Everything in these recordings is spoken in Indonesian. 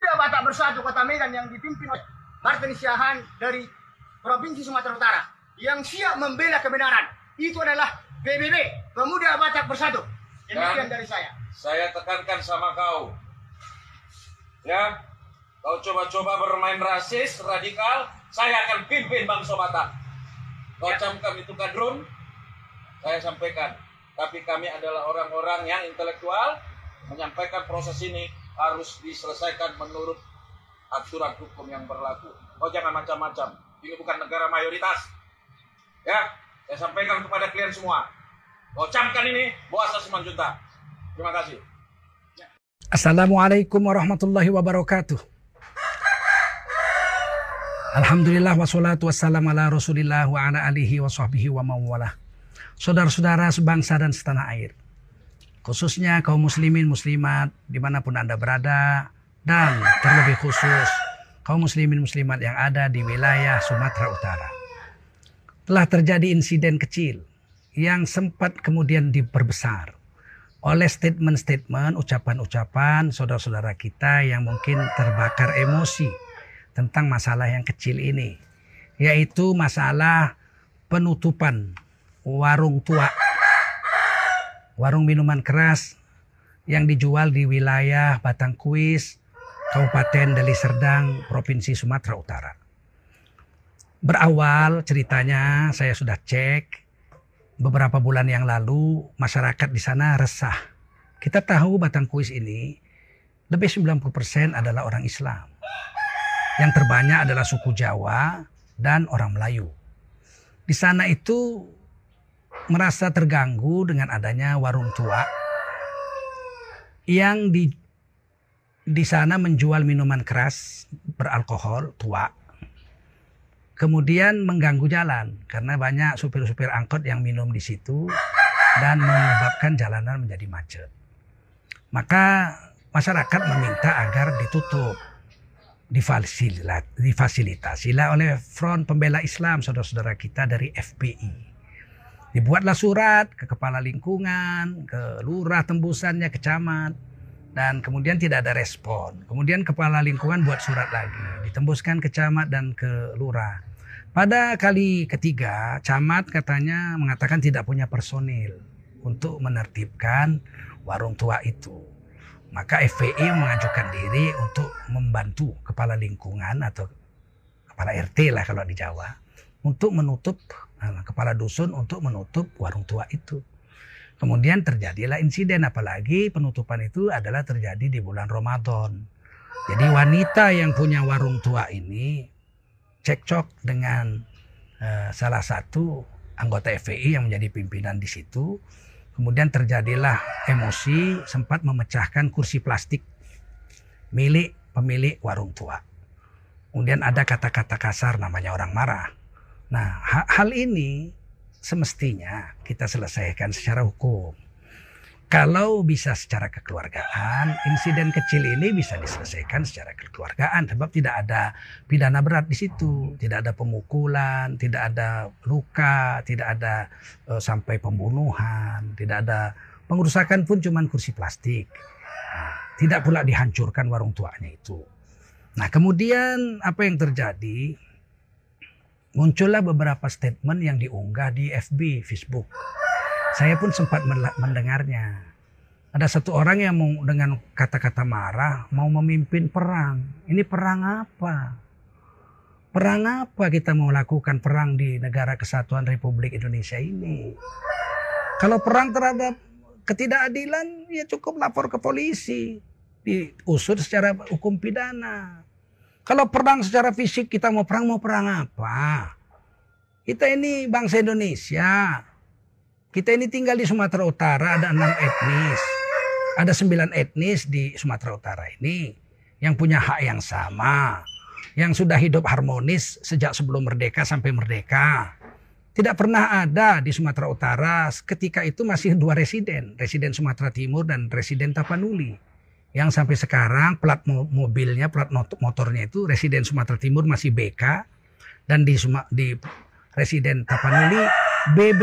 Pemuda Batak Bersatu Kota Medan yang dipimpin oleh Martin Siahan dari Provinsi Sumatera Utara yang siap membela kebenaran. Itu adalah PBB, Pemuda Batak Bersatu. Demikian Dan- dari saya. Saya tekankan sama kau. Ya, kau coba-coba bermain rasis, radikal, saya akan pimpin bangsa Batak. Kau Ya. camkan itu kadrun, saya sampaikan. Tapi kami adalah orang-orang yang intelektual, menyampaikan proses ini harus diselesaikan menurut aturan hukum yang berlaku. Kau jangan macam-macam. Ini bukan negara mayoritas. Ya, saya sampaikan kepada kalian semua. Kau camkan ini, bawa asas juta. Terima kasih. Assalamualaikum warahmatullahi wabarakatuh. Alhamdulillah wassalatu wassalamu ala rasulillah wa ala alihi wa sahbihi wa mawalah. Saudara-saudara sebangsa dan setanah air. Khususnya kaum muslimin muslimat di mana pun anda berada. Dan terlebih khusus kaum muslimin muslimat yang ada di wilayah Sumatera Utara. Telah terjadi insiden kecil yang sempat kemudian diperbesar oleh statement-statement, ucapan-ucapan saudara-saudara kita yang mungkin terbakar emosi tentang masalah yang kecil ini, yaitu masalah penutupan warung tua, warung minuman keras yang dijual di wilayah Batangkuis, Kabupaten Deli Serdang, Provinsi Sumatera Utara. Berawal ceritanya saya sudah cek beberapa bulan yang lalu masyarakat di sana resah. Kita tahu Batangkuis ini lebih 90% adalah orang Islam. Yang terbanyak adalah suku Jawa dan orang Melayu. Di sana itu merasa terganggu dengan adanya warung tua yang di di sana menjual minuman keras beralkohol tua kemudian mengganggu jalan karena banyak supir-supir angkot yang minum di situ dan menyebabkan jalanan menjadi macet. Maka masyarakat meminta agar ditutup, difasilat, difasilitasilah oleh Front Pembela Islam saudara-saudara kita dari FPI. Dibuatlah surat ke kepala lingkungan, ke lurah tembusannya, ke camat, dan kemudian tidak ada respon. Kemudian kepala lingkungan buat surat lagi, ditembuskan ke camat dan ke lurah. Pada kali ketiga, camat katanya mengatakan tidak punya personil untuk menertibkan warung tua itu. Maka FPI mengajukan diri untuk membantu kepala lingkungan atau kepala RT lah kalau di Jawa untuk menutup eh, kepala dusun untuk menutup warung tua itu. Kemudian terjadilah insiden apalagi penutupan itu adalah terjadi di bulan Ramadan. Jadi wanita yang punya warung tua ini cekcok dengan eh, salah satu anggota FPI yang menjadi pimpinan di situ. Kemudian terjadilah emosi sempat memecahkan kursi plastik milik pemilik warung tua. Kemudian ada kata-kata kasar namanya orang marah. Nah, ha- hal ini semestinya kita selesaikan secara hukum. Kalau bisa secara kekeluargaan, insiden kecil ini bisa diselesaikan secara kekeluargaan sebab tidak ada pidana berat di situ, tidak ada pemukulan, tidak ada luka, tidak ada eh, sampai pembunuhan, tidak ada pengerusakan pun cuman kursi plastik. Nah, tidak pula dihancurkan warung tuanya itu. Nah, kemudian apa yang terjadi? Muncullah beberapa statement yang diunggah di FB, Facebook. Saya pun sempat mendengarnya. Ada satu orang yang dengan kata-kata marah mau memimpin perang. Ini perang apa? Perang apa kita mau lakukan perang di negara kesatuan Republik Indonesia ini? Kalau perang terhadap ketidakadilan ya cukup lapor ke polisi. Diusut secara hukum pidana. Kalau perang secara fisik kita mau perang mau perang apa? Kita ini bangsa Indonesia. Kita ini tinggal di Sumatera Utara ada enam etnis. Ada sembilan etnis di Sumatera Utara ini yang punya hak yang sama. Yang sudah hidup harmonis sejak sebelum merdeka sampai merdeka. Tidak pernah ada di Sumatera Utara ketika itu masih dua residen. Residen Sumatera Timur dan residen Tapanuli. Yang sampai sekarang plat mo- mobilnya, plat motornya itu residen Sumatera Timur masih BK. Dan di, Suma- di residen Tapanuli BB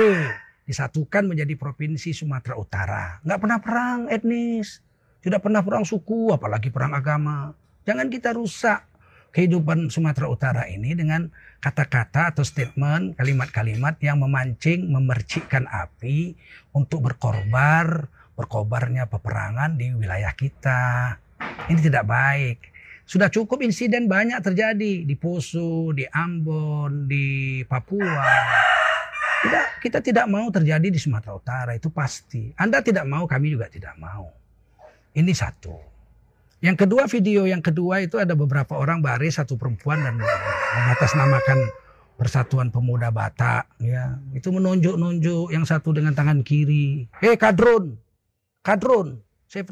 disatukan menjadi provinsi Sumatera Utara. Nggak pernah perang etnis, tidak pernah perang suku, apalagi perang agama. Jangan kita rusak kehidupan Sumatera Utara ini dengan kata-kata atau statement, kalimat-kalimat yang memancing, memercikkan api untuk berkorbar, berkobarnya peperangan di wilayah kita. Ini tidak baik. Sudah cukup insiden banyak terjadi di Poso, di Ambon, di Papua. Tidak, kita tidak mau terjadi di Sumatera Utara itu pasti. Anda tidak mau, kami juga tidak mau. Ini satu. Yang kedua video yang kedua itu ada beberapa orang baris satu perempuan dan mengatasnamakan Persatuan Pemuda Batak ya. Itu menunjuk-nunjuk yang satu dengan tangan kiri. Eh kadrun. Kadrun. Saya,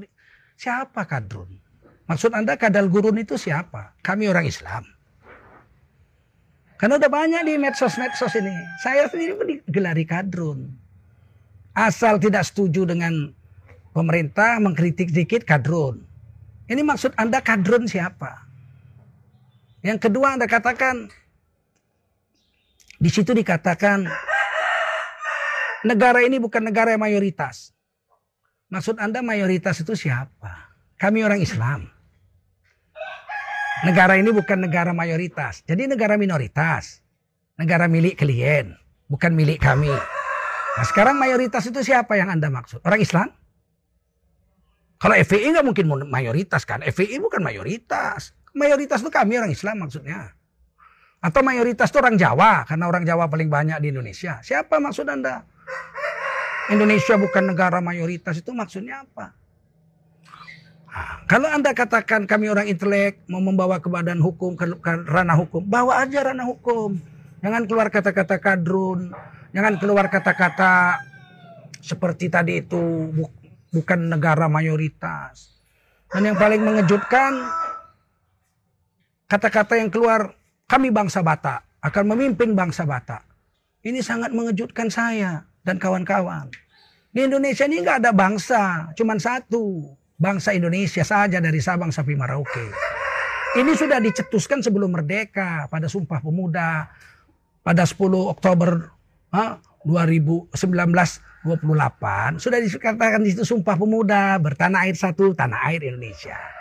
siapa kadrun? Maksud Anda kadal gurun itu siapa? Kami orang Islam. Karena udah banyak di medsos-medsos ini. Saya sendiri digelari kadrun. Asal tidak setuju dengan pemerintah mengkritik dikit kadrun. Ini maksud Anda kadrun siapa? Yang kedua Anda katakan di situ dikatakan negara ini bukan negara yang mayoritas. Maksud Anda mayoritas itu siapa? Kami orang Islam. Negara ini bukan negara mayoritas. Jadi negara minoritas. Negara milik klien. Bukan milik kami. Nah sekarang mayoritas itu siapa yang Anda maksud? Orang Islam? Kalau FPI nggak mungkin mayoritas kan. FPI bukan mayoritas. Mayoritas itu kami orang Islam maksudnya. Atau mayoritas itu orang Jawa. Karena orang Jawa paling banyak di Indonesia. Siapa maksud Anda? Indonesia bukan negara mayoritas itu maksudnya apa? Nah, kalau Anda katakan kami orang intelek mau membawa ke badan hukum, ranah hukum, bawa aja ranah hukum. Jangan keluar kata-kata kadrun, jangan keluar kata-kata seperti tadi itu bukan negara mayoritas. Dan yang paling mengejutkan kata-kata yang keluar kami bangsa Batak akan memimpin bangsa Batak. Ini sangat mengejutkan saya dan kawan-kawan. Di Indonesia ini nggak ada bangsa, cuma satu. Bangsa Indonesia saja dari Sabang sampai Merauke. Ini sudah dicetuskan sebelum merdeka pada Sumpah Pemuda pada 10 Oktober ha, 2019 28 sudah dikatakan di situ Sumpah Pemuda bertanah air satu tanah air Indonesia.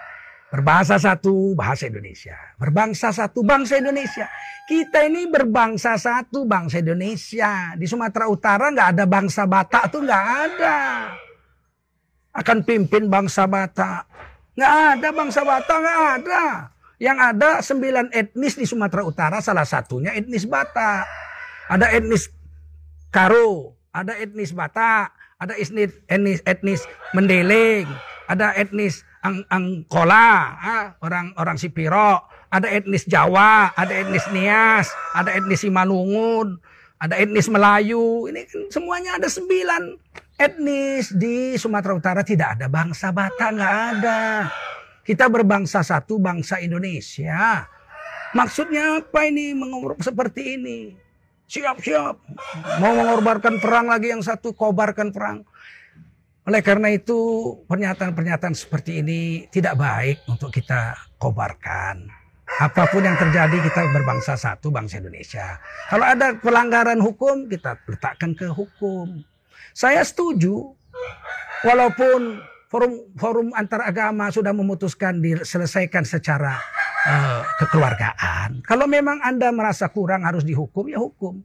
Berbahasa satu bahasa Indonesia. Berbangsa satu bangsa Indonesia. Kita ini berbangsa satu bangsa Indonesia. Di Sumatera Utara nggak ada bangsa Batak tuh nggak ada. Akan pimpin bangsa Batak. Nggak ada bangsa Batak nggak ada. Yang ada sembilan etnis di Sumatera Utara salah satunya etnis Batak. Ada etnis Karo, ada etnis Batak, ada etnis etnis, etnis Mendeleng, ada etnis Ang Angkola, orang orang Sipiro, ada etnis Jawa, ada etnis Nias, ada etnis Simalungun, ada etnis Melayu. Ini kan semuanya ada sembilan etnis di Sumatera Utara tidak ada bangsa Batak nggak ada. Kita berbangsa satu bangsa Indonesia. Maksudnya apa ini mengurus seperti ini? Siap-siap. Mau mengorbankan perang lagi yang satu, kobarkan perang. Oleh karena itu pernyataan-pernyataan seperti ini tidak baik untuk kita kobarkan. Apa pun yang terjadi kita berbangsa satu, bangsa Indonesia. Kalau ada pelanggaran hukum kita letakkan ke hukum. Saya setuju walaupun forum forum antar agama sudah memutuskan diselesaikan secara uh, kekeluargaan. Kalau memang Anda merasa kurang harus dihukum, ya hukum.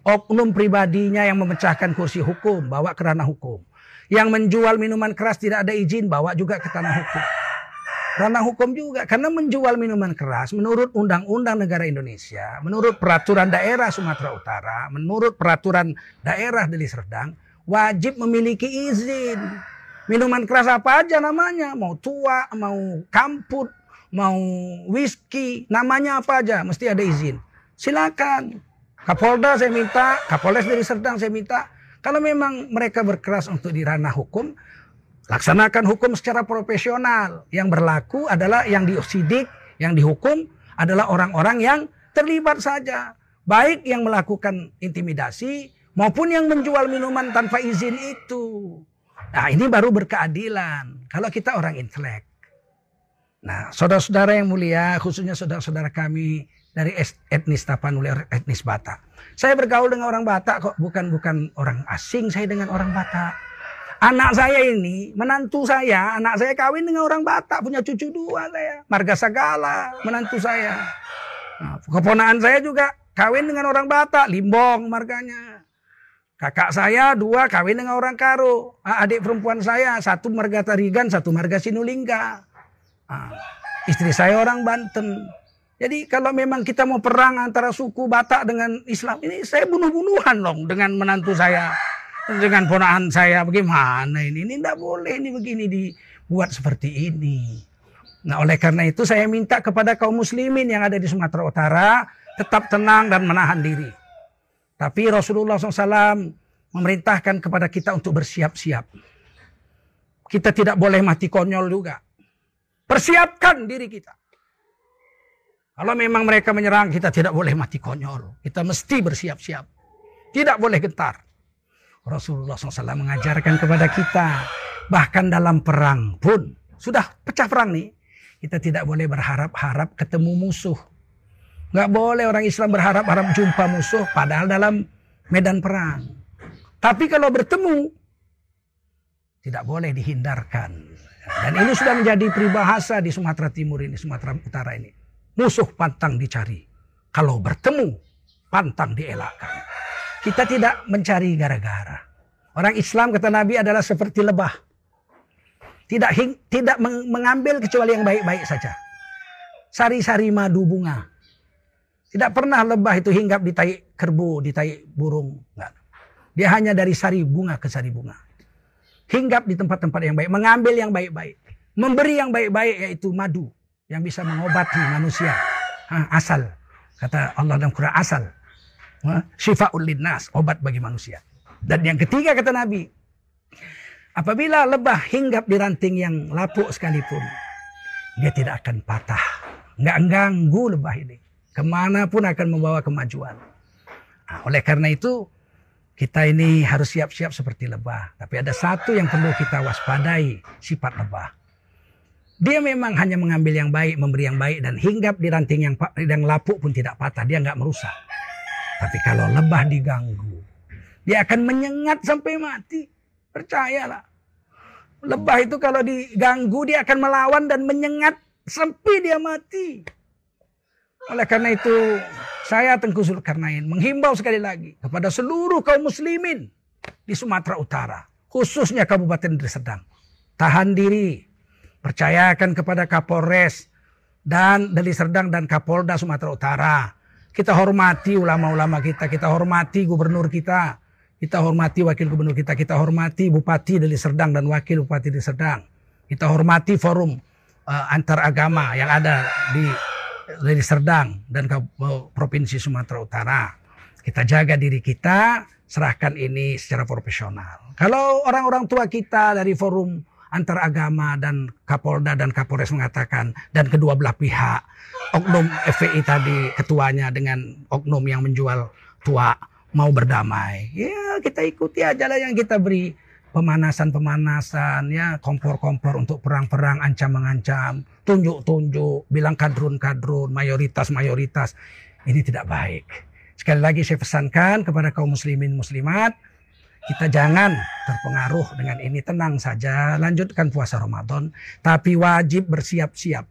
Oknum pribadinya yang memecahkan kursi hukum, bawa ke ranah hukum. Yang menjual minuman keras tidak ada izin, bawa juga ke tanah hukum. Ranah hukum juga, karena menjual minuman keras menurut Undang-Undang Negara Indonesia, menurut peraturan daerah Sumatera Utara, menurut peraturan daerah Deli Serdang, wajib memiliki izin. Minuman keras apa aja namanya, mau tua, mau kamput, mau whisky, namanya apa aja, mesti ada izin. Silakan. Kapolda saya minta, Kapolres dari Serdang saya minta. Kalau memang mereka berkeras untuk di ranah hukum, laksanakan hukum secara profesional. Yang berlaku adalah yang diosidik, yang dihukum adalah orang-orang yang terlibat saja. Baik yang melakukan intimidasi maupun yang menjual minuman tanpa izin itu. Nah ini baru berkeadilan. Kalau kita orang intelek. Nah saudara-saudara yang mulia khususnya saudara-saudara kami dari etnis Tapanuli, etnis Batak. Saya bergaul dengan orang Batak kok bukan bukan orang asing saya dengan orang Batak. Anak saya ini, menantu saya, anak saya kawin dengan orang Batak, punya cucu dua saya. Marga Sagala, menantu saya. Nah, keponaan saya juga kawin dengan orang Batak, Limbong marganya. Kakak saya dua kawin dengan orang Karo. Ah, Adik perempuan saya satu marga Tarigan, satu marga Sinulingga. Ah, Istri saya orang Banten. Jadi kalau memang kita mau perang antara suku Batak dengan Islam, ini saya bunuh-bunuhan dong dengan menantu saya dengan ponaan saya. Bagaimana ini? Ini tidak boleh ini begini dibuat seperti ini. Nah oleh karena itu saya minta kepada kaum muslimin yang ada di Sumatera Utara tetap tenang dan menahan diri. Tapi Rasulullah SAW memerintahkan kepada kita untuk bersiap-siap. Kita tidak boleh mati konyol juga. Persiapkan diri kita kalau memang mereka menyerang kita tidak boleh mati konyol kita mesti bersiap-siap tidak boleh gentar Rasulullah SAW mengajarkan kepada kita. Bahkan dalam perang pun. Sudah pecah perang nih. Kita tidak boleh berharap-harap ketemu musuh. Nggak boleh orang Islam berharap-harap jumpa musuh. Padahal dalam medan perang. Tapi kalau bertemu. Tidak boleh dihindarkan. Dan ini sudah menjadi peribahasa di Sumatera Timur ini. Sumatera Utara ini. Musuh pantang dicari. Kalau bertemu. Pantang dielakkan. Kita tidak mencari gara-gara. Orang Islam kata Nabi adalah seperti lebah. Tidak hing, tidak mengambil kecuali yang baik-baik saja. Sari-sari madu bunga. Tidak pernah lebah itu hinggap di tai kerbu, di tai burung. Enggak. Dia hanya dari sari bunga ke sari bunga. Hinggap di tempat-tempat yang baik. Mengambil yang baik-baik. Memberi yang baik-baik yaitu madu. Yang bisa mengobati manusia. Asal. Kata Allah dalam Quran asal. Syifa'ul linnas, obat bagi manusia. Dan yang ketiga kata Nabi, apabila lebah hinggap di ranting yang lapuk sekalipun, dia tidak akan patah. Nggak ganggu lebah ini. Ke mana pun akan membawa kemajuan. Nah, oleh karena itu, kita ini harus siap-siap seperti lebah. Tapi ada satu yang perlu kita waspadai, sifat lebah. Dia memang hanya mengambil yang baik, memberi yang baik, dan hinggap di ranting yang, yang lapuk pun tidak patah. Dia nggak merusak. Tapi kalau lebah diganggu, dia akan menyengat sampai mati. Percayalah. Lebah itu kalau diganggu dia akan melawan dan menyengat sampai dia mati. Oleh karena itu saya Tengku Zulkarnain menghimbau sekali lagi kepada seluruh kaum muslimin di Sumatera Utara. Khususnya Kabupaten Deli. Tahan diri. Percayakan kepada Kapolres dan Deli Serdang dan Kapolda Sumatera Utara kita hormati ulama-ulama kita, kita hormati gubernur kita, kita hormati wakil gubernur kita, kita hormati bupati dari Serdang dan wakil bupati dari Serdang. Kita hormati forum uh, antar agama yang ada di dari Serdang dan provinsi Sumatera Utara. Kita jaga diri kita, serahkan ini secara profesional. Kalau orang-orang tua kita dari forum antar agama dan Kapolda dan Kapolres mengatakan dan kedua belah pihak. Oknum FPI tadi ketuanya dengan oknum yang menjual tua mau berdamai. Ya kita ikuti aja lah yang kita beri pemanasan-pemanasan ya kompor-kompor untuk perang-perang ancam mengancam tunjuk-tunjuk bilang kadrun-kadrun mayoritas-mayoritas. Ini tidak baik. Sekali lagi saya pesankan kepada kaum muslimin muslimat kita jangan terpengaruh dengan ini. Tenang saja, lanjutkan puasa Ramadan. Tapi wajib bersiap-siap.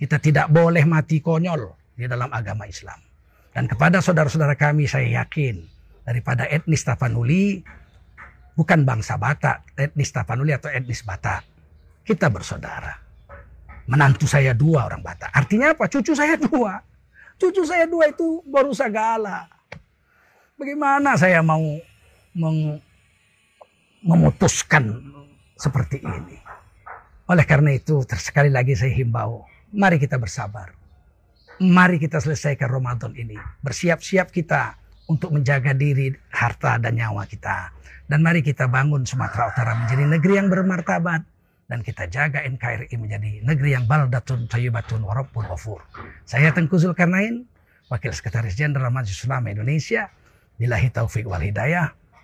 Kita tidak boleh mati konyol di dalam agama Islam. Dan kepada saudara-saudara kami saya yakin. Daripada etnis Tapanuli, bukan bangsa Batak. Etnis Tapanuli atau etnis Batak. Kita bersaudara. Menantu saya dua orang Batak. Artinya apa? Cucu saya dua. Cucu saya dua itu baru segala. Bagaimana saya mau meng, memutuskan seperti ini. Oleh karena itu, sekali lagi saya himbau, mari kita bersabar. Mari kita selesaikan Ramadan ini. Bersiap-siap kita untuk menjaga diri, harta, dan nyawa kita. Dan mari kita bangun Sumatera Utara menjadi negeri yang bermartabat. Dan kita jaga NKRI menjadi negeri yang baldatun tayyibatun warabbun wafur. Saya Tengku Zulkarnain, Wakil Sekretaris Jenderal Majelis Ulama Indonesia. Bilahi taufik wal hidayah.